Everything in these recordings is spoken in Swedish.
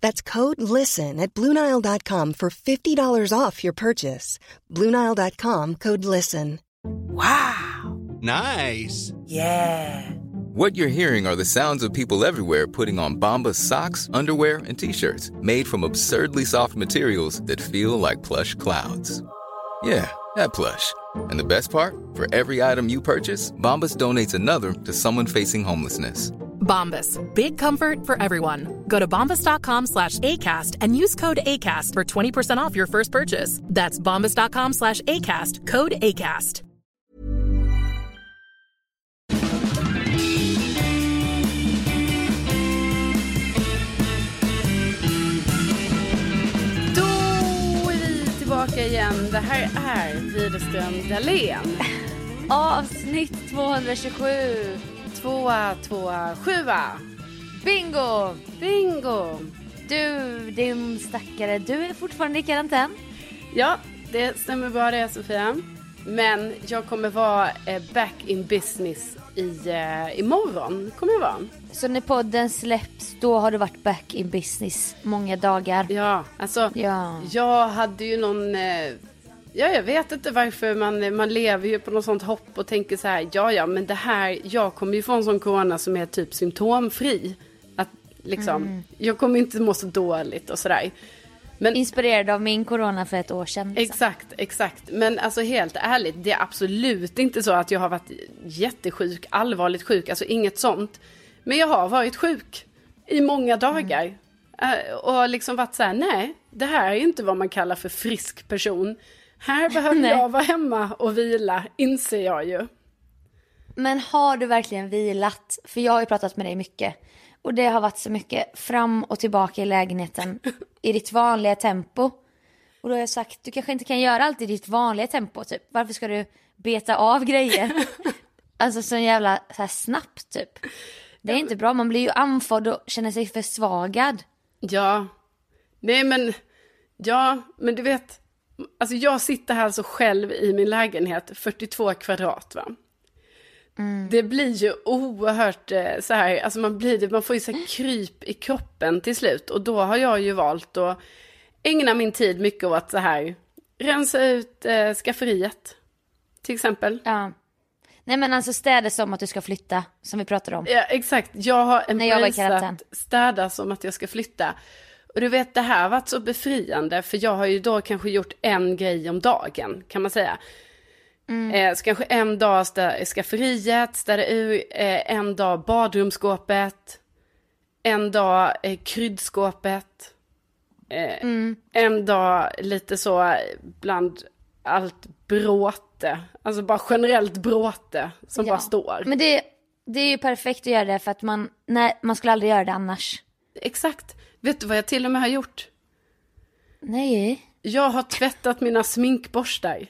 That's code LISTEN at Bluenile.com for $50 off your purchase. Bluenile.com code LISTEN. Wow! Nice. Yeah. What you're hearing are the sounds of people everywhere putting on Bombas socks, underwear, and t-shirts made from absurdly soft materials that feel like plush clouds. Yeah, that plush. And the best part? For every item you purchase, Bombas donates another to someone facing homelessness. Bombas. Big comfort for everyone. Go to bombas.com slash ACAST and use code ACAST for 20% off your first purchase. That's bombas.com slash ACAST. Code ACAST. Då är vi tillbaka igen. Det här är Widerström Dahlén. Avsnitt 227. Tvåa, tvåa, sjua. Bingo! Bingo! Du, din stackare, du är fortfarande i karantän. Ja, det stämmer bra det Sofia. Men jag kommer vara eh, back in business i, eh, imorgon. Kommer jag vara. Så när podden släpps, då har du varit back in business många dagar. Ja, alltså Ja. jag hade ju någon... Eh, ja, jag vet inte varför man, man lever ju på något sånt hopp och tänker så här, ja, ja, men det här, jag kommer ju få en sån corona som är typ symptomfri. Att liksom, jag kommer inte må så dåligt och sådär. Men Inspirerad av min corona för ett år sedan. liksom. Exakt, exakt. Men alltså helt ärligt, det är absolut inte så att jag har varit jättesjuk, allvarligt sjuk, alltså inget sånt. Men jag har varit sjuk i många dagar. Eh, Och liksom varit så här, nej, det här är inte vad man kallar för frisk person. Här behöver jag vara hemma och vila, inser jag ju. Men har du verkligen vilat? För jag har ju pratat med dig mycket. Och det har varit så mycket fram och tillbaka i lägenheten i ditt vanliga tempo. Och då har jag sagt, du kanske inte kan göra allt i ditt vanliga tempo typ. Varför ska du beta av grejer? alltså så jävla så här snabbt typ. Det är inte bra, man blir ju andfådd och känner sig försvagad. Ja, nej men, ja, men du vet, alltså jag sitter här alltså själv i min lägenhet, 42 kvadrat va. Det blir ju oerhört eh, så här, alltså man blir man får ju så här kryp i kroppen till slut. Och då har jag ju valt att ägna min tid mycket åt så här, rensa ut eh, skafferiet. Till exempel. Ja. Nej men alltså städa som att du ska flytta, som vi pratade om. Ja, exakt. Jag har i embraceat städa som att jag ska flytta. Och du vet, det här har varit så befriande, för jag har ju då kanske gjort en grej om dagen, kan man säga. Mm. Eh, så kanske en dag stä- skafferiet, städa ur, eh, en dag badrumsskåpet, en dag eh, kryddskåpet, eh, Mm. en dag lite så bland allt bråte, alltså bara generellt bråte som Ja. bara står. Men det, det är ju perfekt att göra det för att man, nej, man skulle aldrig göra det annars. Exakt. Vet du vad jag till och med har gjort? Nej. Jag har tvättat mina sminkborstar.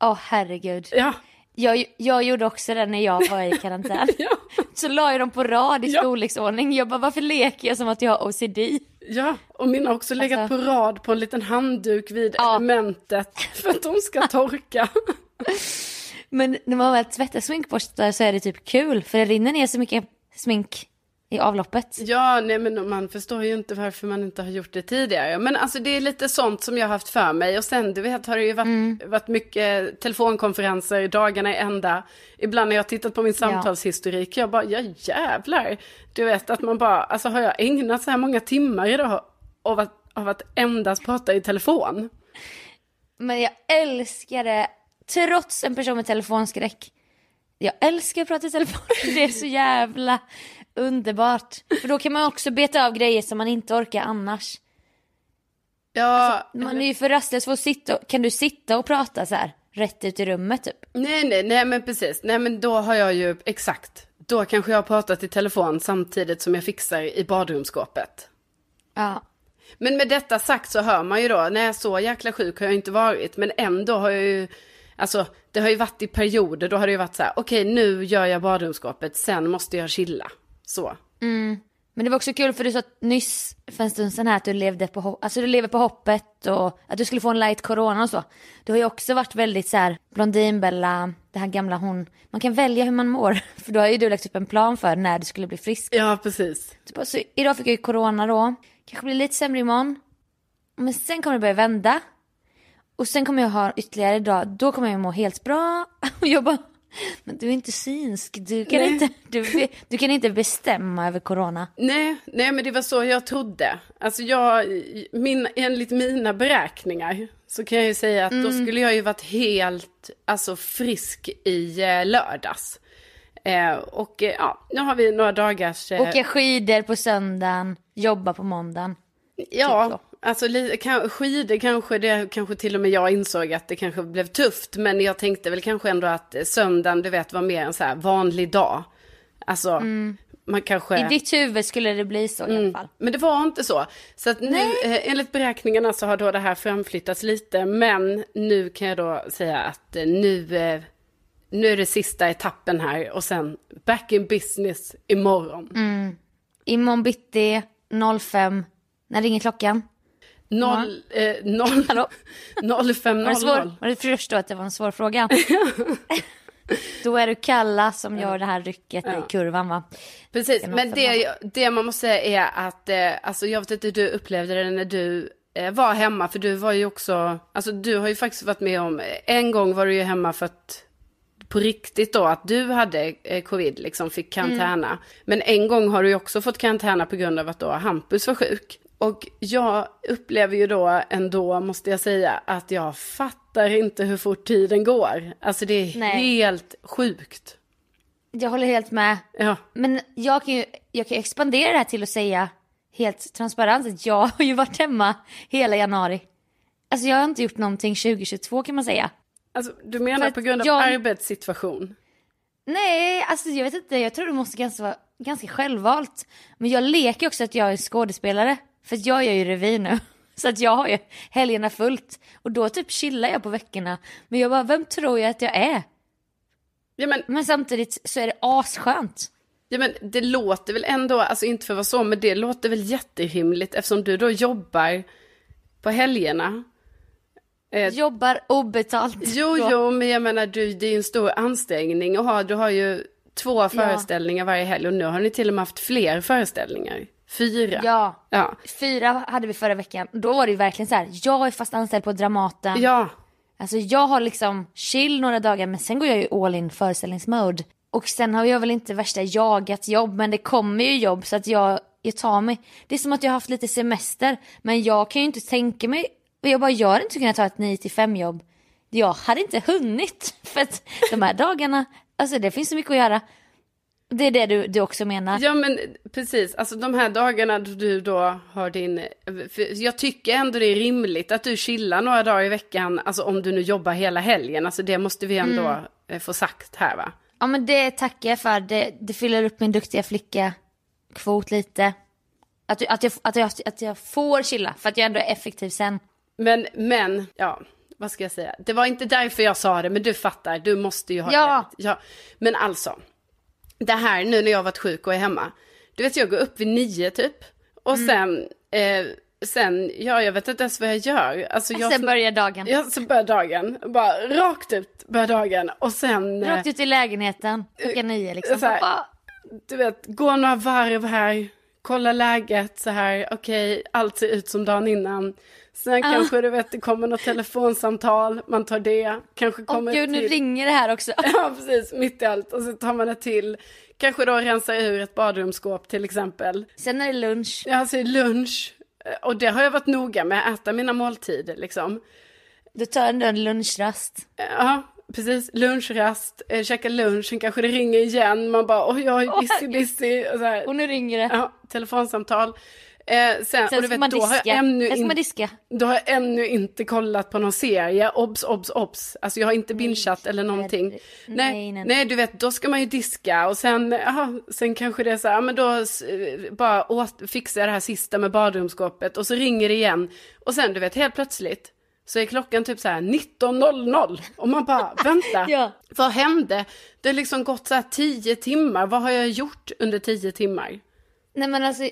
Åh herregud. Ja, Jag, jag gjorde också det när jag var i karantän. Ja. Så la jag dem på rad i Ja. storleksordning. Jag bara, varför leker jag som att jag har OCD? Ja, och mina har också legat Alltså- på rad på en liten handduk vid Ja. elementet för att de ska torka. Men när man väl tvättar sminkborstar så är det typ kul. För det rinner ner så mycket smink i avloppet. Ja, nej men man förstår ju inte varför man inte har gjort det tidigare. Men alltså det är lite sånt som jag har haft för mig. Och sen du vet har det ju varit, varit mycket telefonkonferenser dagarna i ända. Ibland när jag tittat på min samtalshistorik, jag bara, ja jävlar. Du vet att man bara, alltså har jag ägnat så här många timmar idag av att, av att endast prata i telefon? Men jag älskar det, trots en person med telefonskräck. Jag älskar att prata i telefon, det är så jävla underbart. För då kan man också beta av grejer som man inte orkar annars. Ja, Man är ju för rastlös för att sitta, kan du sitta och prata så här rätt ut i rummet typ? nej, nej, nej men precis. Nej men då har jag ju, exakt. Då kanske jag har pratat i telefon samtidigt som jag fixar i badrumsskåpet. Ja. Men med detta sagt så hör man ju då, nej så jäkla sjuk har jag inte varit, men ändå har jag ju, alltså det har ju varit i perioder, då har det ju varit så här, okej nu gör jag badrumsskåpet, sen måste jag chilla. Så. Men det var också kul för du sa nyss för en stund sedan här att du levde på, alltså du lever på hoppet och att du skulle få en light corona och så. Du har ju också varit väldigt så här Blondinbella, det här gamla hon, man kan välja hur man mår. För då har ju du lagt upp en plan för när du skulle bli frisk. Ja, precis. Typ, så idag fick jag ju corona då, kanske blir lite sämre imorgon. Men sen kommer det börja vända. Och sen kommer jag ha ytterligare idag, då kommer jag må helt bra. Och jag bara, men du är inte synsk, du kan, Nej. inte, du, du kan inte bestämma över corona. Nej, nej men det var så jag trodde. Alltså jag, min, enligt mina beräkningar så kan jag ju säga att då skulle jag ju varit helt, alltså frisk i eh, lördags. Eh, och eh, ja, nu har vi några dagars... Eh, Åka skidor på söndagen, jobba på måndagen. typ Ja, så. Alltså skidor kanske, det kanske till och med jag insåg att det kanske blev tufft. Men jag tänkte väl kanske ändå att söndagen, du vet, var mer en så här vanlig dag. Alltså, man kanske... Mm. I ditt huvud skulle det bli så i alla fall. Men det var inte så. Så att nu, eh, enligt beräkningarna så har då det här framflyttats lite. Men nu kan jag då säga att eh, nu, eh, nu är det sista etappen här. Och sen back in business imorgon. Imorgon bitti 05, när ringer klockan? Noll, eh, noll? 05.00. Var det, svår, var det förstå att det var en svår fråga? Då är du Kalla som gör det här rycket i kurvan va? Precis, Det men det, det man måste säga är att, eh, alltså jag vet inte hur du upplevde det när du eh, var hemma, för du var ju också, alltså du har ju faktiskt varit med om, en gång var du ju hemma för att, på riktigt då, att du hade eh, covid, liksom fick karantäna. Men en gång har du ju också fått karantäna på grund av att då Hampus var sjuk. Och jag upplever ju då ändå, måste jag säga, att jag fattar inte hur fort tiden går. Alltså det är Nej. helt sjukt. Jag håller helt med. Ja. Men jag kan ju jag kan expandera det här till att säga helt transparent att jag har ju varit hemma hela januari. Alltså jag har inte gjort någonting 2022 kan man säga. Alltså, du menar på grund av jag- arbetssituation? Nej, alltså jag vet inte, jag tror det måste ganska vara ganska självvalt. Men jag leker också att jag är skådespelare. För jag gör ju revy nu. Så att jag har ju helgerna fullt. Och då typ chillar jag på veckorna. Men jag bara, vem tror jag att jag är? Ja men, Men samtidigt så är det asskönt. ja men det låter väl ändå, alltså inte för att vara så, men det låter väl jätterimligt eftersom du då jobbar på helgerna. Eh, Jobbar obetalt. jo, Då- jo, men jag menar du, det är ju en stor ansträngning att ha, du har ju två föreställningar varje helg och nu har ni till och med haft fler föreställningar. Fyra. Ja, Ja. fyra hade vi förra veckan. Då var det ju verkligen så här, jag är fast anställd på Dramaten. Ja. Alltså jag har liksom chill några dagar men sen går jag ju all in föreställningsmode. Och sen har jag väl inte värsta jagat jobb men det kommer ju jobb så att jag, jag tar mig. Det är som att jag har haft lite semester men jag kan ju inte tänka mig, jag bara jag hade inte kunnat ta ett 9 till 5 jobb. Jag hade inte hunnit för att de här dagarna, alltså det finns så mycket att göra. Det är det du, du också menar. Ja men precis, alltså de här dagarna då du då har din, jag tycker ändå det är rimligt att du chillar några dagar i veckan, alltså om du nu jobbar hela helgen, alltså det måste vi ändå eh, få sagt här va. Ja men det tackar jag för. Det, det fyller upp min duktiga flicka kvot lite. Att, att, jag, att, jag, att jag får chilla för att jag ändå är effektiv sen. Men, men, ja, vad ska jag säga? Det var inte därför jag sa det, men du fattar, du måste ju ha Ja. Ja. Men alltså, det här nu när jag varit sjuk och är hemma. Du vet, jag går upp vid nio typ. Och Mm. sen, eh, sen, ja jag vet inte ens vad jag gör. Alltså, jag, Sen börjar dagen. Ja, så börjar dagen. Bara rakt ut börjar dagen. Och sen, eh, Rakt ut i lägenheten klockan nio liksom. här- du vet, gå några varv här. Kolla läget så här. Okej, allt ser ut som dagen innan. Sen Ah. kanske du vet, det kommer något telefonsamtal. Man tar det. Kanske Åh kommer gud, nu till... ringer det här också. Ja, precis. Mitt i allt. Och så tar man ett till. Kanske då rensar ur ett badrumsskåp till exempel. Sen är det lunch. Ja, alltså lunch. Och det har jag varit noga med, att äta mina måltider liksom. Du tar ändå en lunchrast. Ja, precis. Lunchrast, eh, käka lunch, sen kanske det ringer igen. Man bara, oj, jag är busy, busy. Och så här. Och nu ringer det. Ja, telefonsamtal. Eh, sen, Sen och du vet, då har, jag ännu in, då har jag ännu inte kollat på någon serie. Obs, obs, obs. Alltså jag har inte bingeat eller någonting. Nej, nej, nej, nej, du vet, då ska man ju diska. Och sen, aha, sen kanske det är så här, ja, men då eh, bara åt, fixar jag det här sista med badrumsskåpet. Och så ringer det igen. Och sen, du vet, helt plötsligt. Så är klockan typ så här 19.00 och man bara, vänta, Ja. vad hände? Det har liksom gått så här 10 timmar, vad har jag gjort under 10 timmar? Nej men alltså, eh,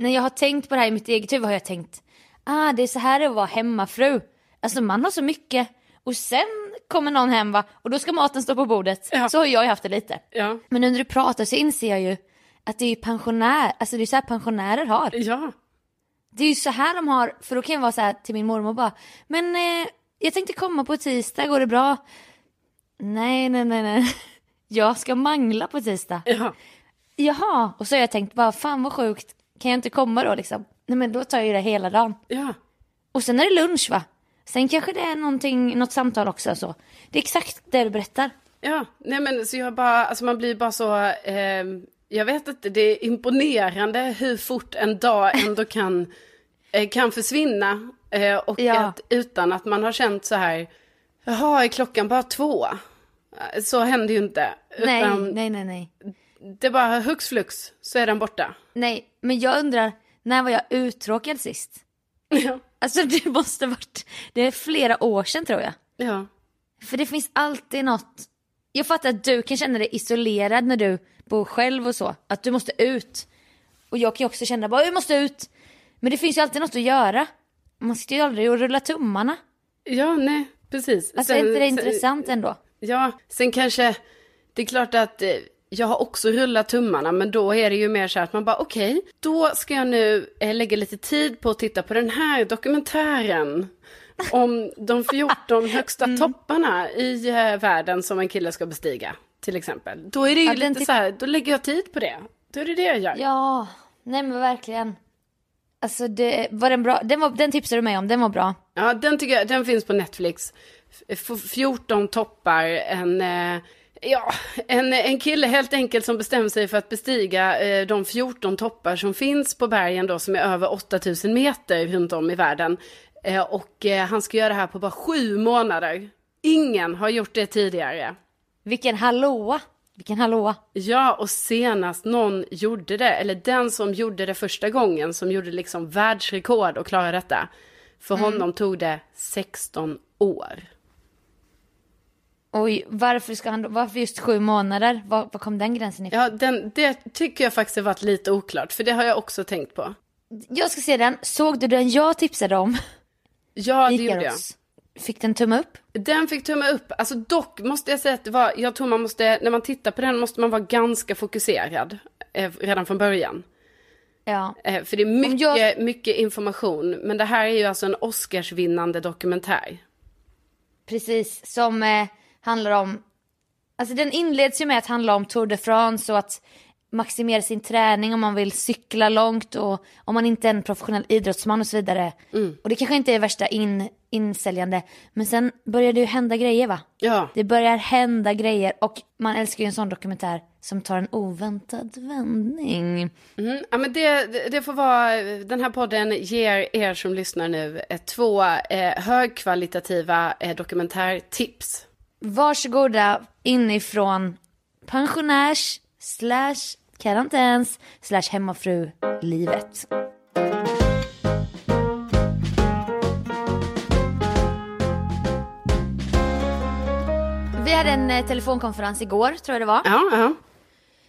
när jag har tänkt på det här i mitt eget huvud har jag tänkt, ah det är så här det är att vara hemmafru. Alltså man har så mycket och sen kommer någon hem va och då ska maten stå på bordet. Ja. Så har jag ju haft det lite. Ja, Men under du pratar så inser jag ju att det är ju pensionär, alltså det är så här pensionärer har. ja, Det är ju så här de har, för då kan jag vara så här till min mormor bara, men eh, jag tänkte komma på tisdag, går det bra? Nej, nej, nej, nej. Jag ska mangla på tisdag. ja, Jaha, och så har jag tänkt bara, fan vad sjukt, kan jag inte komma då liksom? Nej men då tar jag ju det hela dagen. ja. Och sen är det lunch va? Sen kanske det är någonting, något samtal också så. Det är exakt det du berättar. Ja, nej men så jag bara, alltså man blir bara så, eh, jag vet inte, det är imponerande hur fort en dag ändå kan, eh, kan försvinna. Eh, och Ja. att, utan att man har känt så här, jaha, är klockan bara två? Eh, Så händer ju inte. Nej, Utan nej, nej, nej. Det bara hux flux, så är den borta. Nej, men jag undrar, när var jag uttråkad sist? Ja, Alltså det måste varit, det är flera år sedan tror jag. ja, För det finns alltid något. Jag fattar att du kan känna dig isolerad när du bor själv och så. Att du måste ut. Och jag kan ju också känna bara, jag måste ut. Men det finns ju alltid något att göra. Man sitter ju aldrig och rullar tummarna. ja nej, precis. Alltså Sen- är inte det sen- intressant ändå? Ja, sen kanske, det är klart att eh, jag har också rullat tummarna, men då är det ju mer så här att man bara okej, då ska jag nu eh, lägga lite tid på att titta på den här dokumentären om de 14 högsta Mm. topparna i eh, världen som en kille ska bestiga, till exempel. Då är det ju Ja, lite så här, då lägger jag tid på det. Då är det det jag gör. Ja, nej men verkligen. Alltså det var den bra, den, var, den tipsade du mig om, den var bra. Ja, den tycker jag, den finns på Netflix. F- 14 toppar, en, eh, ja, en, en kille helt enkelt som bestämmer sig för att bestiga eh, de 14 toppar som finns på bergen då som är över 8000 meter runt om i världen. Eh, och eh, han ska göra det här på bara sju månader. Ingen har gjort det tidigare. Vilken hallåa, vilken hallåa. Ja, och senast någon gjorde det, eller den som gjorde det första gången, som gjorde liksom världsrekord och klarade detta. För honom tog det 16 år. Oj, varför ska han, varför just sju månader? Var, var kom den gränsen ifrån? Ja, den, det tycker jag faktiskt har varit lite oklart, för det har jag också tänkt på. Jag ska se den, såg du den jag tipsade om? Ja, det gjorde jag. Fick den tumme upp? Den fick tumme upp. Alltså dock måste jag säga att det var, jag tror man måste, när man tittar på den måste man vara ganska fokuserad eh, redan från början. Ja. Eh, för det är mycket, jag- mycket information, men det här är ju alltså en Oscarsvinnande dokumentär. Precis, som eh, handlar om, alltså den inleds ju med att handla om Tour de France och att maximera sin träning om man vill cykla långt och om man inte är en professionell idrottsman och så vidare. Och det kanske inte är värsta in, insäljande, men sen börjar det ju hända grejer va? Ja, Det börjar hända grejer och man älskar ju en sån dokumentär som tar en oväntad vändning. mm, ja men det, det- får vara, den här podden ger er som lyssnar nu två eh, högkvalitativa eh, dokumentärtips. Varsågoda inifrån pensionärs slash karantäns slash hemmafru-livet. vi hade en eh, telefonkonferens igår, tror jag det var. Ja, ja.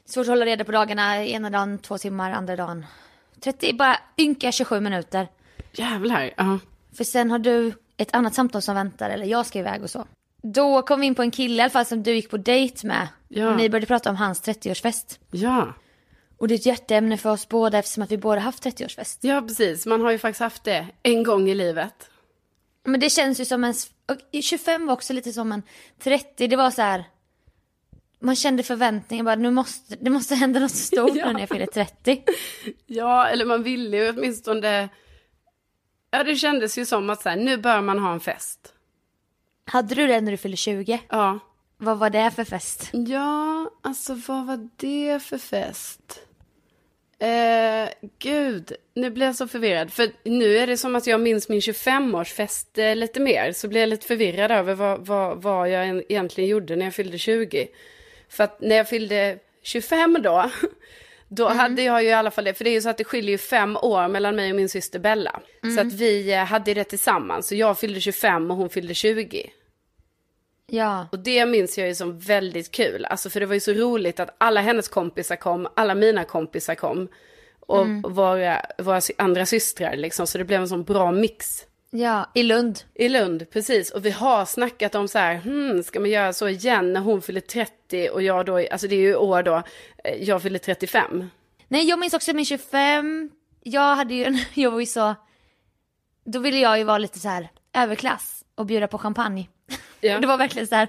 Svårt att hålla reda på dagarna. Ena dagen två timmar, andra dagen 30, bara ynka 27 minuter. Jävlar. Ja. För sen har du ett annat samtal som väntar, eller jag ska iväg och så. Då kom vi in på en kille i alla fall som du gick på dejt med. Ja. Och ni började prata om hans 30-årsfest. Ja. Och det är ett hjärteämne för oss båda eftersom att vi båda haft 30-årsfest. ja, precis. Man har ju faktiskt haft det en gång i livet. Men det känns ju som en... och 25 var också lite som en 30. Det var så här... Man kände förväntningar bara, nu måste, det måste hända något stort Ja. när jag fyller 30. Ja, eller man ville ju åtminstone... Ja, det kändes ju som att så här, nu bör man ha en fest. Hade du det när du fyllde 20? Ja. Vad var det för fest? Ja, alltså vad var det för fest? Eh, gud, nu blir jag så förvirrad. För nu är det som att jag minns min 25-årsfest eh, lite mer. Så blir jag lite förvirrad över vad, vad, vad jag en- egentligen gjorde när jag fyllde 20. För att när jag fyllde 25 då, då hade jag ju i alla fall det. För det är ju så att det skiljer ju fem år mellan mig och min syster Bella. Så att vi eh, hade det tillsammans. Så jag fyllde 25 och hon fyllde 20. Ja. Och det minns jag ju som väldigt kul. Alltså för det var ju så roligt att alla hennes kompisar kom, alla mina kompisar kom. Och våra, våra sy- andra systrar liksom. Så det blev en sån bra mix. Ja, i Lund. I Lund, precis. Och vi har snackat om så här, hmm, ska man göra så igen när hon fyller 30 och jag då, alltså det är ju år då, eh, jag fyller 35. Nej, jag minns också min 25. Jag hade ju, en- jag var ju så, då ville jag ju vara lite så här överklass och bjuda på champagne. Ja. Det var verkligen så här,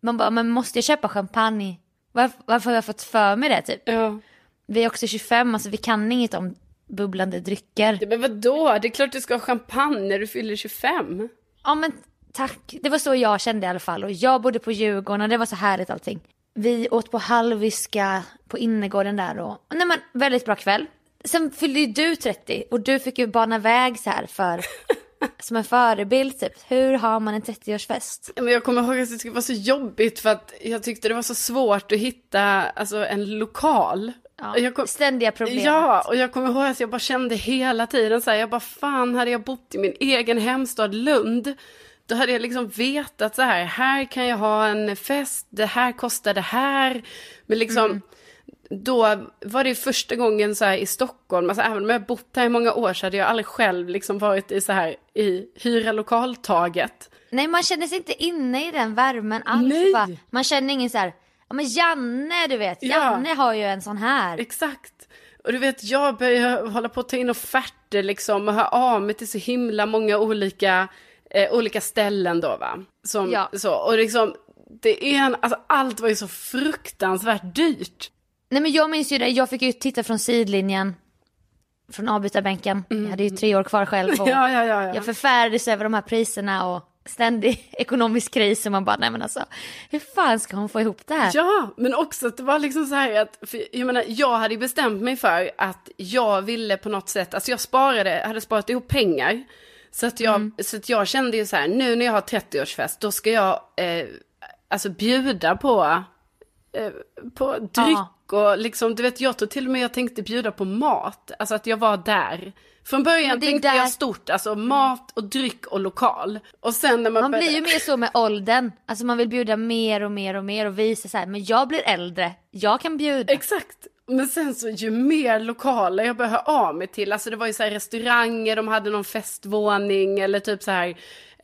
man bara, men måste jag köpa champagne? Varför, varför har jag fått för mig det typ? Ja. Vi är också 25, alltså vi kan inget om bubblande drycker. Men vadå, det är klart du ska ha champagne när du fyller 25. Ja men tack, det var så jag kände i alla fall. Och jag bodde på Djurgården och det var så härligt allting. Vi åt på halviska på innergården där och, nej men väldigt bra kväll. Sen fyllde ju du 30 och du fick ju bana väg så här för, som en förebild typ. Hur har man en 30-årsfest? Ja, Men jag kommer ihåg att det var så jobbigt för att jag tyckte det var så svårt att hitta alltså, en lokal. Ja, kom- Ständiga problem. Ja, och jag kommer ihåg att jag bara kände hela tiden så här, jag bara fan hade jag bott i min egen hemstad Lund, då hade jag liksom vetat så här, här kan jag ha en fest, det här kostar det här. Men liksom, Mm. då var det första gången så här i Stockholm, alltså även om jag bott här i många år så hade jag aldrig själv liksom varit i så här, i hyra lokaltaget. Nej man känner sig inte inne i den värmen alls. Bara, man känner ingen så här, ja men Janne du vet, Ja. Janne har ju en sån här. Exakt. Och du vet, jag börjar hålla på att ta in offerter liksom och höra av mig till så himla många olika, eh, olika ställen då va. Som, Ja. så, och liksom, det är en, alltså allt var ju så fruktansvärt dyrt. Nej men jag minns ju det, jag fick ju titta från sidlinjen. Från avbytarbänken. Jag hade ju tre år kvar själv. Och ja, ja. ja. Jag förfärades över de här priserna och ständig ekonomisk kris. Och man bara, nej men alltså, hur fan ska hon få ihop det här? Ja, men också att det var liksom så här att, för jag menar, jag hade ju bestämt mig för att jag ville på något sätt, alltså jag sparade, hade sparat ihop pengar. Så att jag, så att jag kände ju så här, nu när jag har 30-årsfest, då ska jag eh, alltså bjuda på, eh, på dryck och liksom, du vet, jag tror till och med jag tänkte bjuda på mat, alltså att jag var där. Från början tänkte där- jag stort, alltså mat och dryck och lokal. Och sen när man, Man blir började- ju mer så med åldern. Alltså man vill bjuda mer och mer och mer och visa så här, men jag blir äldre, jag kan bjuda. Exakt. Men sen så ju mer lokaler jag började höra av mig till, alltså det var ju så här restauranger, de hade någon festvåning eller typ så här,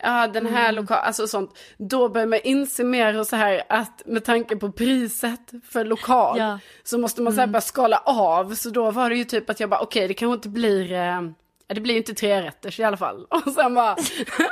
ja den här Mm. lokalen, alltså sånt. Då börjar man inse mer och så här att med tanke på priset för lokal Ja. så måste man så här bara skala av. Så då var det ju typ att jag bara okej det kanske inte blir, eh, det blir ju inte tre rätter i alla fall. Och sen bara,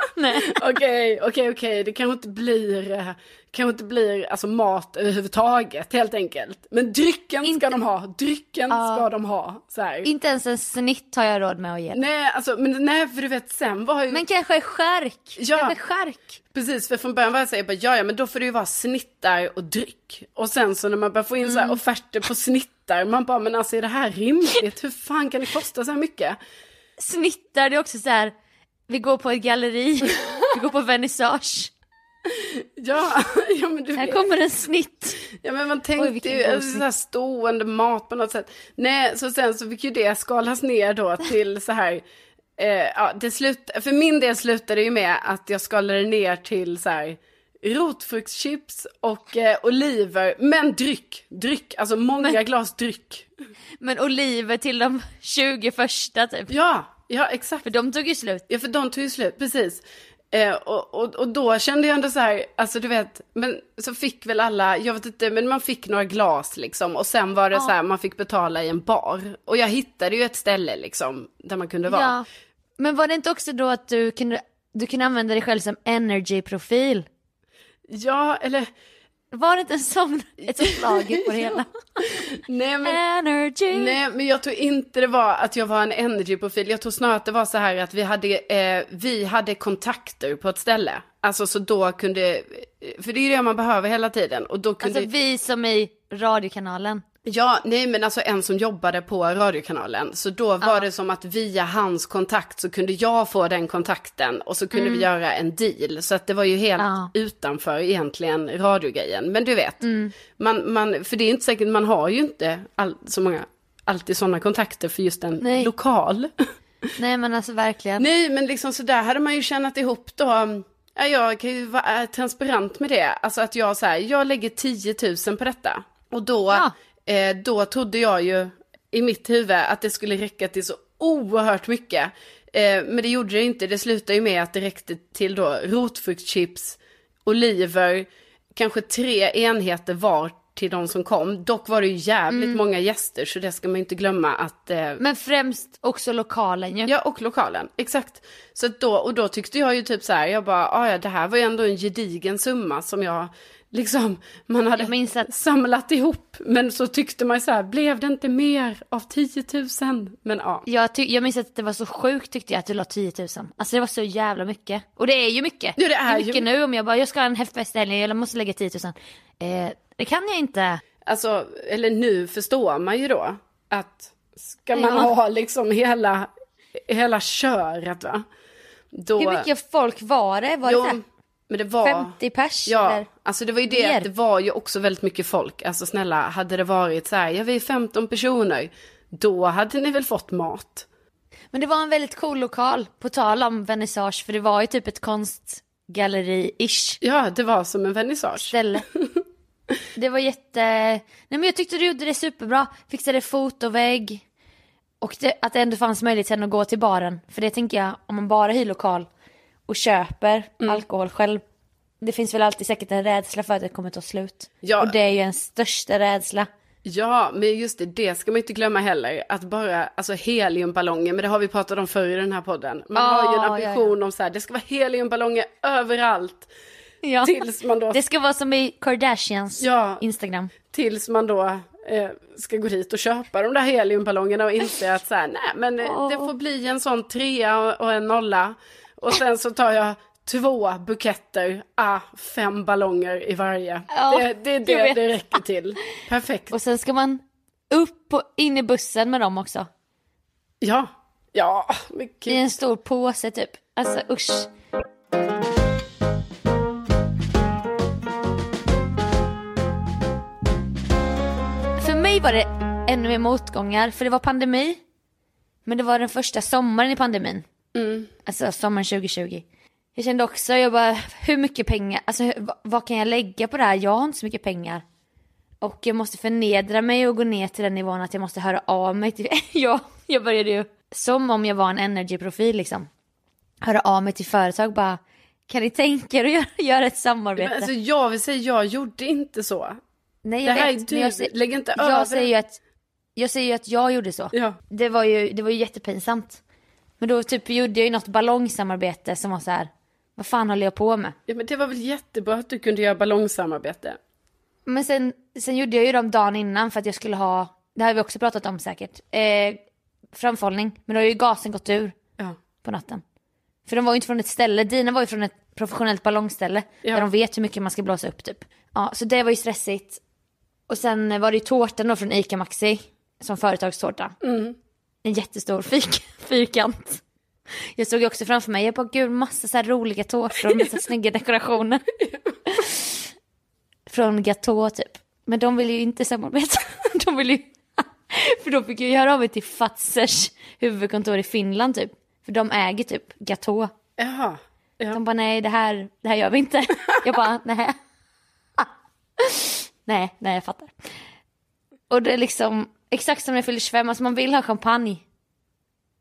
okej, okej, okej, det kanske inte blir, eh, kanske inte blir alltså mat överhuvudtaget helt enkelt. Men drycken ska Inte- de ha, drycken Ja. ska de ha. Så här. Inte ens en snitt har jag råd med att ge. Nej, alltså, men nej, för du vet sen var ju... Men kanske skärk. Ja. Kanske skärk. Precis, för från början var jag såhär, ja, ja men då får det ju vara snittar och dryck. Och sen så när man börjar få in så Mm. här offerter på snittar, man bara, men alltså är det här rimligt? Hur fan kan det kosta så här mycket? Snittar, det är också så här. vi går på ett galleri, vi går på vernissage. Ja, ja men du Här vet. kommer en snitt. Ja men man Oj, tänkte vilken ju, alltså, så stående mat på något sätt. Nej, så sen så fick ju det skalas ner då till så här, eh, ja det slut, för min del slutade det ju med att jag skalade ner till så här rotfruktschips och eh, oliver, men dryck, dryck, alltså många glas dryck. Men oliver till de 20 första typ. Ja, ja exakt. För de tog ju slut. Ja, för de tog ju slut, precis. Eh, och, och, och då kände jag ändå så här, alltså du vet, men så fick väl alla, jag vet inte, men man fick några glas liksom. Och sen var det så här, man fick betala i en bar. Och jag hittade ju ett ställe liksom, där man kunde vara. Ja. Men var det inte också då att du kunde, du kunde använda dig själv som energy-profil? Ja, eller, Var det inte en sån, ett sånt lager på det hela? nej men. Energy. Nej, men jag tror inte det var att jag var en energy-profil. Jag tror snarare att det var så här att vi hade, eh, vi hade kontakter på ett ställe. Alltså så då kunde, för det är ju det man behöver hela tiden. Och då kunde, Alltså vi som i radiokanalen. Ja, nej men alltså en som jobbade på radiokanalen. Så då var det som att via hans kontakt så kunde jag få den kontakten. Och så kunde vi göra en deal. Så att det var ju helt Ja. utanför egentligen radiogrejen. Men du vet, man, man, för det är inte säkert, man har ju inte all, så många, alltid sådana kontakter för just en Nej. lokal. Nej men alltså verkligen. Nej, men liksom så där hade man ju tjänat ihop då. Ja, jag kan ju vara eh, transparent med det. Alltså att jag så här, jag lägger 10 000 på detta. Och då, Ja. Eh, då trodde jag ju i mitt huvud att det skulle räcka till så oerhört mycket. Eh, men det gjorde det inte. Det slutade ju med att det räckte till då rotfruktschips, oliver, kanske tre enheter var till de som kom. Dock var det ju jävligt många gäster så det ska man ju inte glömma att eh, Men främst också lokalen ju. Ja, och lokalen. Exakt. Så då, och då tyckte jag ju typ så här, jag bara, "Ah, ja det här var ju ändå en gedigen summa som jag liksom, man hade att- samlat ihop. Men så tyckte man så här, blev det inte mer av 10 000? Men ja. Jag, ty- jag minns att det var så sjukt tyckte jag att du la 10 000. Alltså det var så jävla mycket. Och det är ju mycket. Ja, det är ju- mycket nu om jag bara, jag ska ha en häftfest i helgen, jag måste lägga 10 000. Eh, det kan jag inte. Alltså, eller nu förstår man ju då att ska man Ja. ha liksom hela, hela köret va? Då, Hur mycket folk var det? Var det men det var... 50 pers? Ja, Eller? Alltså det var ju det Mer? att det var ju också väldigt mycket folk. Alltså snälla, hade det varit så här, ja vi är 15 personer, då hade ni väl fått mat. Men det var en väldigt cool lokal, på tal om vernissage, för det var ju typ ett konstgalleri-ish Ja, det var som en vernissage. ställe. Det var jätte... Nej men jag tyckte du gjorde det superbra. Fixade fotovägg. Och det, att det ändå fanns möjlighet sen att gå till baren. För det tänker jag, om man bara hyr lokal och köper Mm. alkohol själv. Det finns väl alltid säkert en rädsla för att det kommer ta slut. Ja. Och det är ju en största rädsla. Ja, men just det, det ska man inte glömma heller. Att bara, alltså heliumballonger, men det har vi pratat om förr i den här podden. Man Ja, har ju en ja, ambition om så här, det ska vara heliumballonger överallt. Ja. Tills man då, Det ska vara som i Kardashians Ja. Instagram. tills man då eh, ska gå dit och köpa de där heliumballongerna och inse att så här, nej men eh, det får bli en sån trea och en nolla. Och sen så tar jag två buketter, ah, fem ballonger i varje. Ja, det, det är det det räcker till. Perfekt. Och sen ska man upp och in i bussen med dem också. Ja, ja, men I en stor påse typ. Alltså usch. För mig var det ännu mer motgångar, för det var pandemi. Men det var den första sommaren i pandemin. Alltså sommaren 2020. Jag kände också, jag bara, hur mycket pengar, alltså vad, vad kan jag lägga på det här? Jag har inte så mycket pengar. Och jag måste förnedra mig och gå ner till den nivån att jag måste höra av mig till, ja, jag började ju som om jag var en energy-profil liksom. Höra av mig till företag bara, kan ni tänka er att göra, göra ett samarbete? Men alltså jag vill säga, jag gjorde inte så. Nej det jag här vet, är men jag, du, lägg inte över. jag säger ju att, jag säger ju att jag gjorde så. Ja. Det var ju, det var ju jättepinsamt. Men då typ gjorde jag ju något ballongsamarbete som var så här, vad fan håller jag på med? ja, men det var väl jättebra att du kunde göra ballongsamarbete. Men sen, sen gjorde jag ju dem dagen innan för att jag skulle ha, det har vi också pratat om säkert, eh, framförhållning. Men då har ju gasen gått ur Ja. på natten. För de var ju inte från ett ställe, dina var ju från ett professionellt ballongställe. Ja. Där de vet hur mycket man ska blåsa upp typ. Ja, så det var ju stressigt. Och sen var det ju tårtan då från ICA Maxi, som företagstårta. En jättestor fik, fyrkant. Jag såg också framför mig, jag bara gud massa så här roliga tårtor med så snygga dekorationer. Från Gatå typ. Men de vill ju inte samarbeta. De vill ju... För då fick jag ju höra av mig till Fazers huvudkontor i Finland typ. För de äger typ Gatå. Jaha, Ja. De bara nej det här, det här gör vi inte. Jag bara nej. nej, nej jag fattar. Och det är liksom exakt som när jag fyller 25, alltså man vill ha champagne.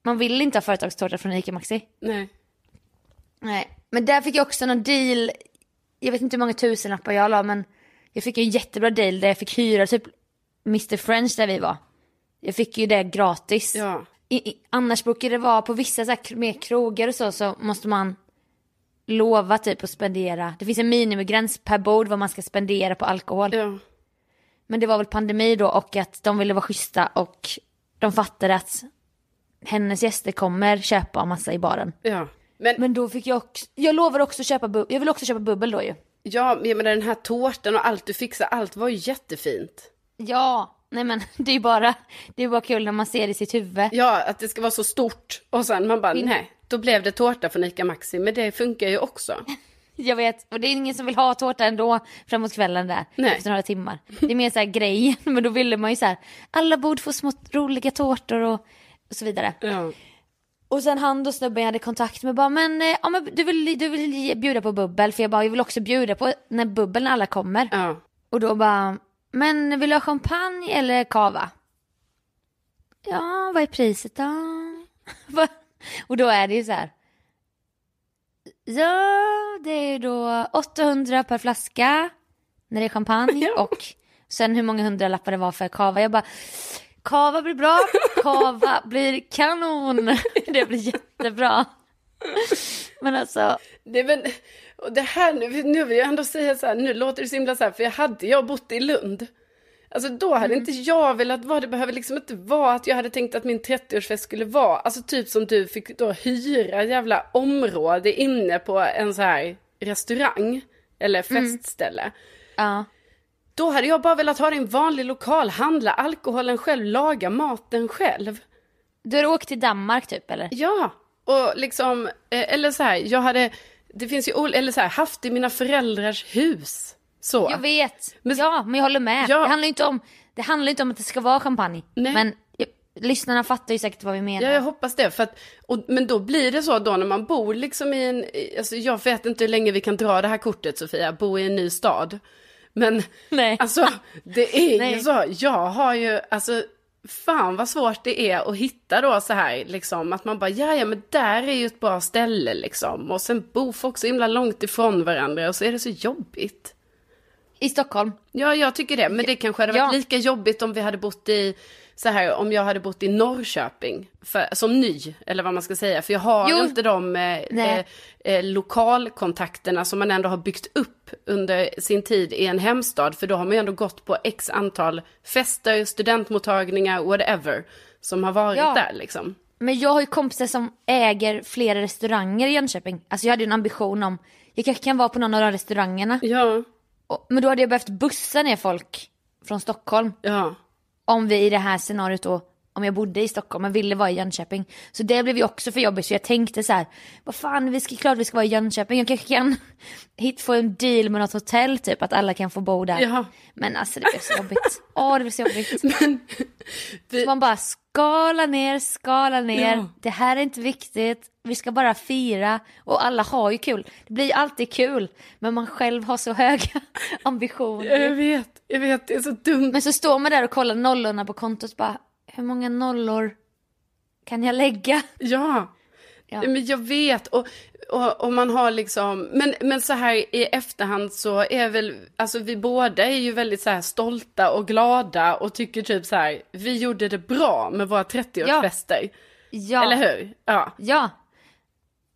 Man vill inte ha företagstårta från Ica Maxi. Nej. Nej, men där fick jag också någon deal. Jag vet inte hur många tusenlappar jag la men jag fick en jättebra deal där jag fick hyra typ Mr French där vi var. Jag fick ju det gratis. Ja. I, i, annars brukar det vara på vissa så här, mer krogar och så så måste man lova typ att spendera. Det finns en minimigräns per bord vad man ska spendera på alkohol. Ja. Men det var väl pandemi då och att de ville vara schyssta och de fattade att hennes gäster kommer köpa massa i baren. Ja. Men, Men då fick jag också, jag lovade också köpa bubbel, jag vill också köpa bubbel då ju. ja, men den här tårtan och allt du fixade, allt var ju jättefint. Ja, nej men det är ju bara, det är bara kul när man ser det i sitt huvud. Ja, att det ska vara så stort. Och sen man bara, nej, då blev det tårta från Ica Maxi. Men det funkar ju också. Jag vet, och det är ingen som vill ha tårta ändå framåt kvällen där, Nej. efter några timmar. Det är mer så här grejen, men då ville man ju så här, alla borde få små roliga tårtor och, och så vidare. Ja. Och sen han då snubben jag hade kontakt med bara, men, eh, ja, men du, vill, du vill bjuda på bubbel, för jag bara, jag vill också bjuda på när bubbel när alla kommer. Ja. Och då bara, men vill du ha champagne eller kava? Ja, vad är priset då? Och då är det ju så här. Ja, det är då 800 per flaska när det är champagne Ja. och sen hur många hundralappar det var för kava. Jag bara, kava blir bra, kava blir kanon. det blir jättebra. Men alltså, Det, men, och det här nu, nu vill jag ändå säga så här, nu låter det så himla så här, för jag hade jag bott i Lund, alltså då hade inte jag velat vara, det behöver liksom inte vara att jag hade tänkt att min 30-årsfest skulle vara, alltså typ som du fick då hyra jävla område inne på en så här restaurang, eller festställe. ja. Då hade jag bara velat ha det i en vanlig lokal, handla alkoholen själv, laga maten själv. Du har åkt till Danmark typ eller? Ja, och liksom, eh, eller så här, jag hade, det finns ju, eller så här, haft i mina föräldrars hus. Så. Jag vet, Men- ja men jag håller med. Ja. Det, handlar ju inte om, det handlar inte om att det ska vara champagne. Nej. Men lyssnarna fattar ju säkert vad vi menar. Ja, jag hoppas det. För att, och, men då blir det så då när man bor liksom i en, alltså jag vet inte hur länge vi kan dra det här kortet Sofia, bo i en ny stad. Men Nej. alltså det är ju så, jag har ju, alltså fan vad svårt det är att hitta då så här liksom att man bara, ja ja men där är ju ett bra ställe liksom. Och sen bor folk så himla långt ifrån varandra och så är det så jobbigt. I Stockholm. Ja, jag tycker det. Men det kanske hade varit Ja. lika jobbigt om vi hade bott i, så här, om jag hade bott i Norrköping. För, som ny, eller vad man ska säga. För jag har Jo. inte de eh, eh, eh, lokalkontakterna som man ändå har byggt upp under sin tid i en hemstad. För då har man ju ändå gått på x antal fester, studentmottagningar, whatever. Som har varit Ja. där liksom. Men jag har ju kompisar som äger flera restauranger i Jönköping. Alltså jag hade ju en ambition om, jag kanske kan vara på någon av de restaurangerna. Ja, Och, men då hade jag behövt bussa ner folk från Stockholm. ja. Om vi i det här scenariot då, om jag bodde i Stockholm men ville vara i Jönköping. Så det blev ju också för jobbigt så jag tänkte så här, vad fan, vi ska, klart vi ska vara i Jönköping. Jag kanske kan hit få en deal med något hotell typ, att alla kan få bo där. Ja. Men alltså det blev så jobbigt. Åh, det blev så jobbigt. Men, vi, Så man bara skala ner, skala ner. Ja. Det här är inte viktigt. Vi ska bara fira. Och alla har ju kul. Det blir alltid kul. Men man själv har så höga ambitioner. jag vet, jag vet, det är så dumt. Men så står man där och kollar nollorna på kontot bara, hur många nollor kan jag lägga? Ja. Ja. Men jag vet. Och, och, och man har liksom, men, men så här i efterhand så är väl, alltså vi båda är ju väldigt så här stolta och glada och tycker typ så här, vi gjorde det bra med våra 30-årsfester. Ja. Eller hur? Ja. Ja.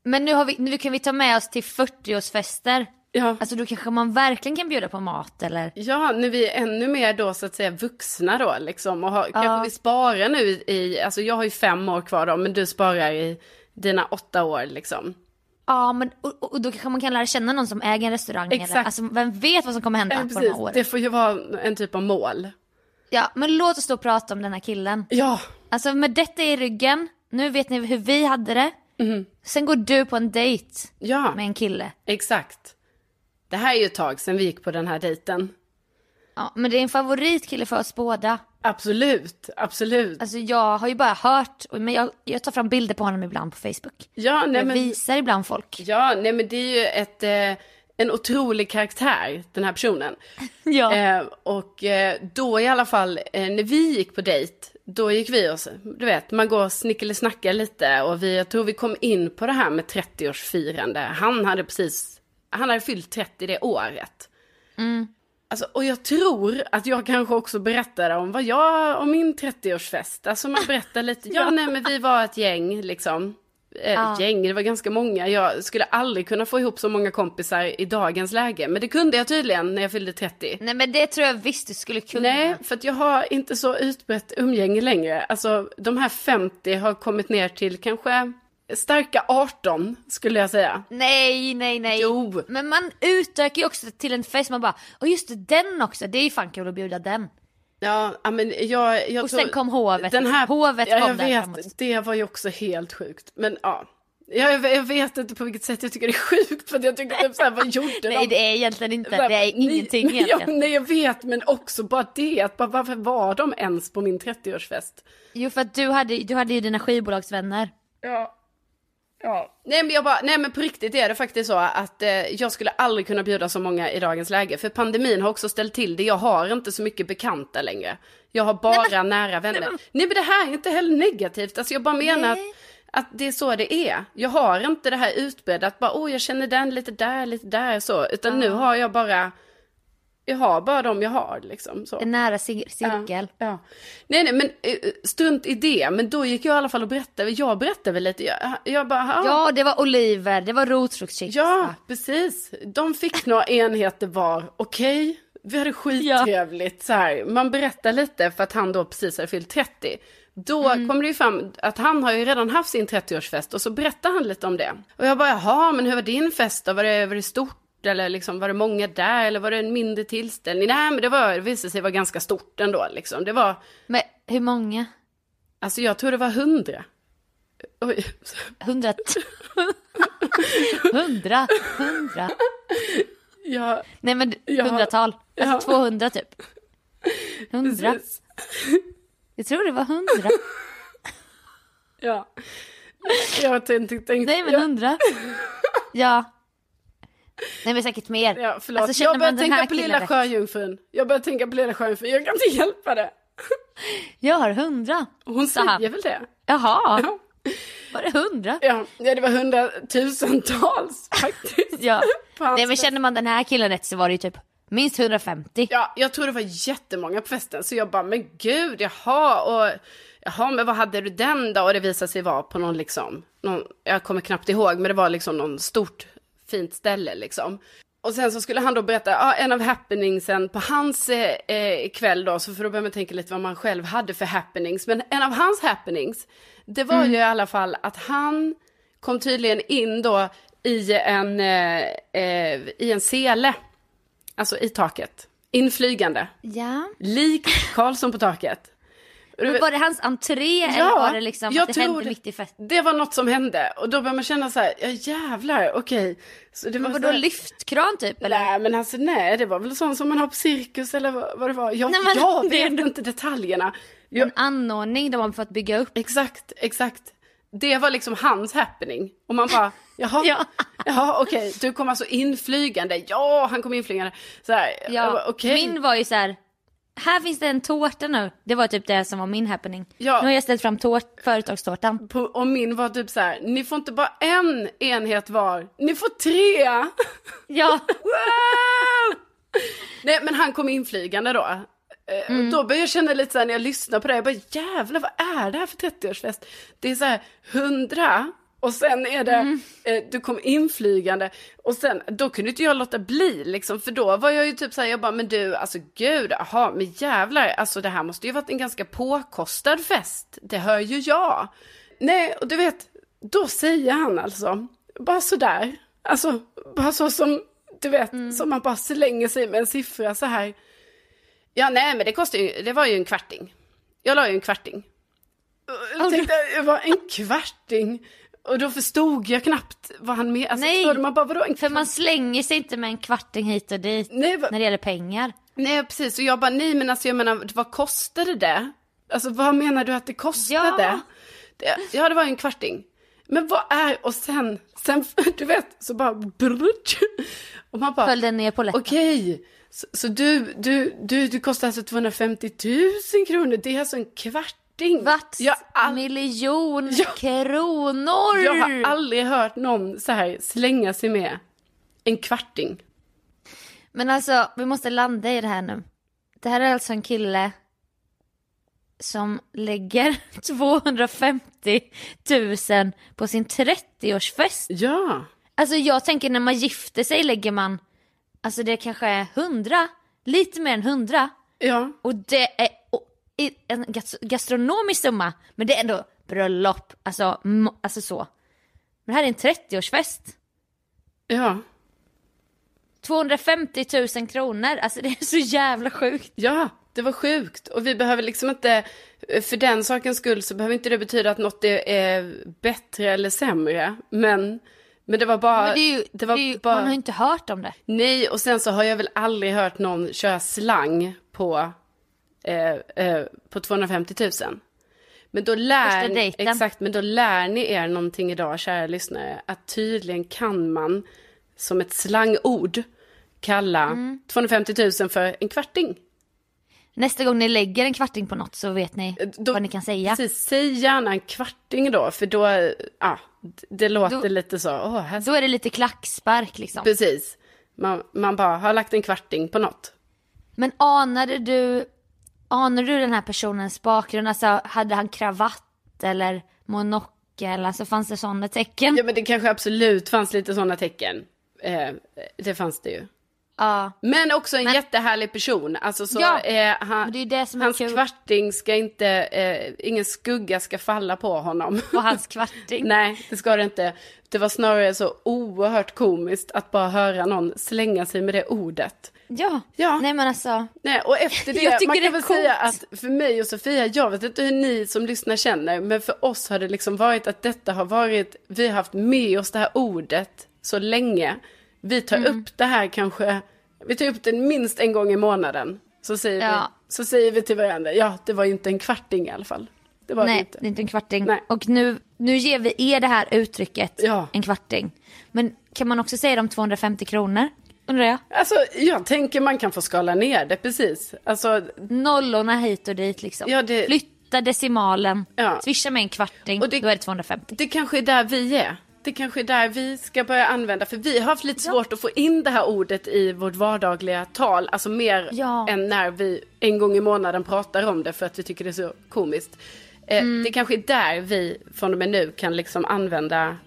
Men nu, har vi, nu kan vi ta med oss till 40-årsfester. Ja. Alltså då kanske man verkligen kan bjuda på mat eller? Ja, när vi är ännu mer då så att säga vuxna då liksom. Och har, kanske vi sparar nu i, alltså jag har ju fem år kvar då, men du sparar i dina åtta år liksom. Ja, men och, och då kanske man kan lära känna någon som äger en restaurang. Eller, Exakt. alltså vem vet vad som kommer hända Ja, på de här åren. Det får ju vara en typ av mål. Ja, men låt oss då prata om den här killen. Ja, Alltså med detta i ryggen, nu vet ni hur vi hade det. Sen går du på en dejt ja. med en kille. Exakt. Det här är ju ett tag sedan vi gick på den här dejten. Ja, men det är en favoritkille för oss båda. Absolut, absolut. Alltså jag har ju bara hört, men jag, jag tar fram bilder på honom ibland på Facebook. ja, nej, jag men, visar ibland folk. ja, nej men det är ju ett, eh, en otrolig karaktär, den här personen. Ja. Eh, och eh, då i alla fall, eh, när vi gick på dejt, då gick vi och, du vet, man går och snickelisnackar lite och vi, jag tror vi kom in på det här med 30-årsfirande. Han hade precis, han hade fyllt 30 det året. Alltså, och jag tror att jag kanske också berättade om vad jag, om min 30-årsfest. Alltså man berättar lite, ja nej men vi var ett gäng liksom. Eh, Ja. Gäng, det var ganska många. Jag skulle aldrig kunna få ihop så många kompisar i dagens läge. Men det kunde jag tydligen när jag fyllde 30. Nej men det tror jag visst du skulle kunna. Nej, för att jag har inte så utbrett umgänge längre. Alltså de här 50 har kommit ner till kanske starka 18 skulle jag säga. Nej, nej, nej. Jo. Men man utökar ju också till en fest, man bara, och just det, den också, det är ju fan kul att bjuda den. Ja, ja, men jag, jag Och tror, sen kom hovet. Den här, Hovet ja, kom jag där vet, framåt. Det var ju också helt sjukt. Men ja. Jag, jag vet inte på vilket sätt jag tycker det är sjukt. För jag tycker typ såhär, vad gjorde Nej de? det är egentligen inte, Bara, det är ingenting ja, egentligen. Nej jag vet, men också bara det. Att bara, varför var de ens på min 30-årsfest? Jo för att du hade, du hade ju dina skivbolagsvänner. Ja. Ja. Nej men jag bara, nej men på riktigt är det faktiskt så att eh, jag skulle aldrig kunna bjuda så många i dagens läge. För pandemin har också ställt till det. Jag har inte så mycket bekanta längre. Jag har bara nära vänner. Nej men... det här är inte heller negativt. Alltså jag bara menar att, Nej. att det är så det är. Jag har inte det här utbredda att bara, oh jag känner den lite där, lite där så. Utan nu har jag bara, jag har bara dem jag har liksom. Så. En nära cir- cirkel. Ja, ja. Nej, nej, men eh, strunt i det. Men då gick jag i alla fall och berättade. Jag berättade väl lite. Jag, jag bara, ja, Ja det var oliver, det var rotfruktschips. ja, precis. De fick några enheter var. Okej, vi hade skittrevligt. Så här. Man berättar lite för att han då precis hade fyllt 30. Då kommer det ju fram att han har ju redan haft sin 30-årsfest och så berättar han lite om det. Och jag bara, jaha, men hur var din fest då? Var det, var det stort? Eller liksom, var det många där? Eller var det en mindre tillställning? Nej, men det, var, det visade sig vara ganska stort ändå. Liksom. Det var, Men hur många? Alltså jag tror det var hundra. Oj. Hundra? hundra? Hundra? Ja, Nej men Ja. hundratal. Alltså Ja. 200 typ. Hundra? precis. Jag tror det var hundra. Ja. Jag tänkte, tänkte Nej men hundra. Ja. Nej men säkert mer. ja, förlåt. Alltså, jag börjar tänka på lilla sjöjungfrun. Jag börjar tänka på lilla sjöjungfrun. Jag kan inte hjälpa det. Jag har hundra. Hon säger väl det? Jaha, Ja. var det hundra? Ja, det var hundratusentals faktiskt. Ja. Nej men känner man den här killen rätt så var det ju typ minst 150. Ja, jag tror det var jättemånga på festen. Så jag bara, men gud, jaha, och jaha, men vad hade du den då? Och det visade sig vara på någon liksom, någon, jag kommer knappt ihåg, men det var liksom någon stort fint ställe liksom. Och sen så skulle han då berätta, ja, en av happeningsen på hans eh, eh, kväll då, så får då börja man tänka lite vad man själv hade för happenings. Men en av hans happenings, det var ju i alla fall att han kom tydligen in då i en, eh, eh, i en sele. Alltså i taket. Inflygande. Ja. Lik Karlsson på taket. Men var det hans entré eller var det liksom jag att det tror hände det- mitt i festen? Det var något som hände. Och då började man känna så här, ja jävlar, okej. Så det var Men vadå lyftkran typ eller? Nej men alltså nej, det var väl sånt som man har på cirkus eller vad, vad det var. Jag, Nej, men jag det är vet inte detaljerna. Jag, En anordning de har fått bygga upp. Exakt, exakt. Det var liksom hans happening. Och man bara, jaha, Ja. jaha okej, du kom alltså inflygande. Ja, han kom inflygande. Så här, Ja, bara, okej. min var ju så här. Här finns det en tårta nu. Det var typ det som var min happening. Ja. Nu har jag ställt fram tårt, företagstårtan. På, och min var typ så här, ni får inte bara en enhet var, ni får tre! Ja, Wow! Nej men han kom inflygande då. Eh, Mm. Och då började jag känna lite så här när jag lyssnar på det, jag bara jävlar vad är det här för 30-årsfest? Det är så här hundra och sen är det, Mm. eh, du kom inflygande och sen, då kunde inte jag låta bli liksom, för då var jag ju typ så här, jag bara, men du, alltså gud, jaha, men jävlar, alltså det här måste ju varit en ganska påkostad fest, det hör ju jag. Nej, och du vet, då säger han alltså, bara sådär, alltså, bara så som, du vet, Mm. som man bara slänger sig med en siffra så här. Ja, nej, men det kostade ju, det var ju en kvarting. Jag la ju en kvarting. Jag tänkte, det var en kvarting. Och då förstod jag knappt vad han menade. Alltså, Nej. Man bara, vadå en för man slänger sig inte med en kvarting hit och dit Nej, när det gäller pengar. Nej, precis. Och jag bara, nej men alltså jag menar, vad kostade det? Alltså vad menar du att det kostade? Ja. Det, ja, det var en kvarting. Men vad är, och sen, sen du vet, så bara brutsch. Och man bara, Föll den ner på läppen. okej. Så, så du, du, du, du kostar alltså 250 000 kronor, det är alltså en kvarting. Vart Jag, all, miljon Ja. kronor! jag har aldrig hört någon så här slänga sig med en kvarting. Men alltså, vi måste landa i det här nu. Det här är alltså en kille som lägger 250 000 på sin 30-årsfest. Ja. Alltså jag tänker när man gifter sig lägger man, alltså det kanske är 100, lite mer än 100. Ja. Och det är en gas- gastronomisk summa, men det är ändå bröllop, alltså, alltså så. Men det här är en 30-årsfest. Ja. 250 000 kronor, alltså det är så jävla sjukt. Ja, det var sjukt. Och vi behöver liksom inte, för den sakens skull så behöver inte det betyda att något är, bättre eller sämre. Men, men det var bara, Men det ju, det var det ju, bara, man har ju inte hört om det. nej och sen så har jag väl aldrig hört någon köra slang på, eh, eh, på 250 000. Men då lär, dejten. exakt, men då lär ni er någonting idag, kära lyssnare, att tydligen kan man som ett slangord kalla Mm. 250 000 för en kvarting. Nästa gång ni lägger en kvarting på något så vet ni Då- vad ni kan säga. Precis, säg gärna en kvarting då, för då, ja, det låter Då- lite så, åh, här, Då är det lite klackspark liksom. precis. Man, man bara har lagt en kvarting på något. Men anade du, anade du den här personens bakgrund? Alltså hade han kravatt eller monokel? Alltså fanns det sådana tecken? Ja, men det kanske absolut fanns lite sådana tecken. Eh, det fanns det ju. Ja. Men också en Men- jättehärlig person. Alltså så, Ja, eh, han, det är det som är hans kul. kvarting ska inte, eh, ingen skugga ska falla på honom. På hans kvarting. Nej, det ska det inte. Det var snarare så oerhört komiskt att bara höra någon slänga sig med det ordet. Ja. Ja. Nej men alltså. Nej, och efter det, Jag tycker man det kan är väl coolt. säga att för mig och Sofia, jag vet inte hur ni som lyssnar känner, men för oss har det liksom varit att detta har varit, vi har haft med oss det här ordet så länge. Vi tar Mm. upp det här kanske, vi tar upp det minst en gång i månaden. Så säger, Ja. vi, så säger vi till varandra, ja det var inte en kvarting i alla fall. Det var det Nej, inte. det är inte en kvarting. Nej. Och nu, nu ger vi er det här uttrycket, Ja. en kvarting. Men kan man också säga de 250 kronor? Undrar jag. Alltså jag tänker man kan få skala ner det precis. Alltså, Nollorna hit och dit liksom. Ja, det- Flytta decimalen, Ja. swisha med en kvarting, Och det- då är det 250. Det kanske är där vi är. Det kanske är där vi ska börja använda, för vi har haft lite svårt att få in det här ordet i vårt vardagliga tal, alltså mer Ja. än när vi en gång i månaden pratar om det för att vi tycker det är så komiskt. Eh, Mm. Det kanske är där vi från och med nu kan liksom använda,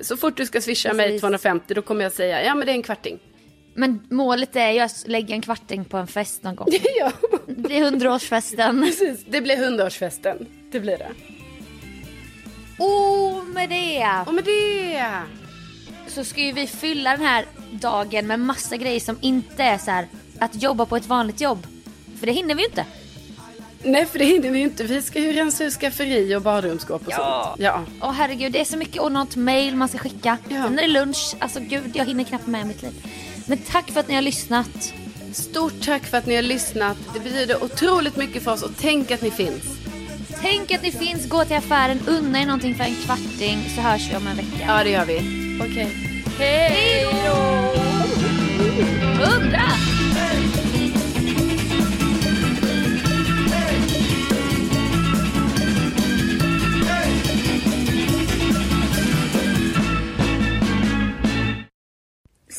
så fort du ska swisha mig Precis. 250 då kommer jag säga, ja men det är en kvarting. Men målet är ju att lägga en kvarting på en fest någon gång. ja, Det är hundraårsfesten. precis. Det blir hundraårsfesten. Det blir det. Och med det Och med det! så ska ju vi fylla den här dagen med massa grejer som inte är så här att jobba på ett vanligt jobb. För det hinner vi ju inte. Nej, för det hinner vi ju inte. Vi ska ju rensa ut skafferi och badrumsskåp och sånt. Ja. Åh herregud, det är så mycket och något mail man ska skicka. Ja. Sen är det lunch. Alltså gud, jag hinner knappt med mitt liv. Men tack för att ni har lyssnat. Stort tack för att ni har lyssnat. Det betyder otroligt mycket för oss och tänk att ni finns. Tänk att ni finns, gå till affären, unna er någonting för en kvarting så hörs vi om en vecka. Ja, det gör vi. Okej. Hej då! Hundra!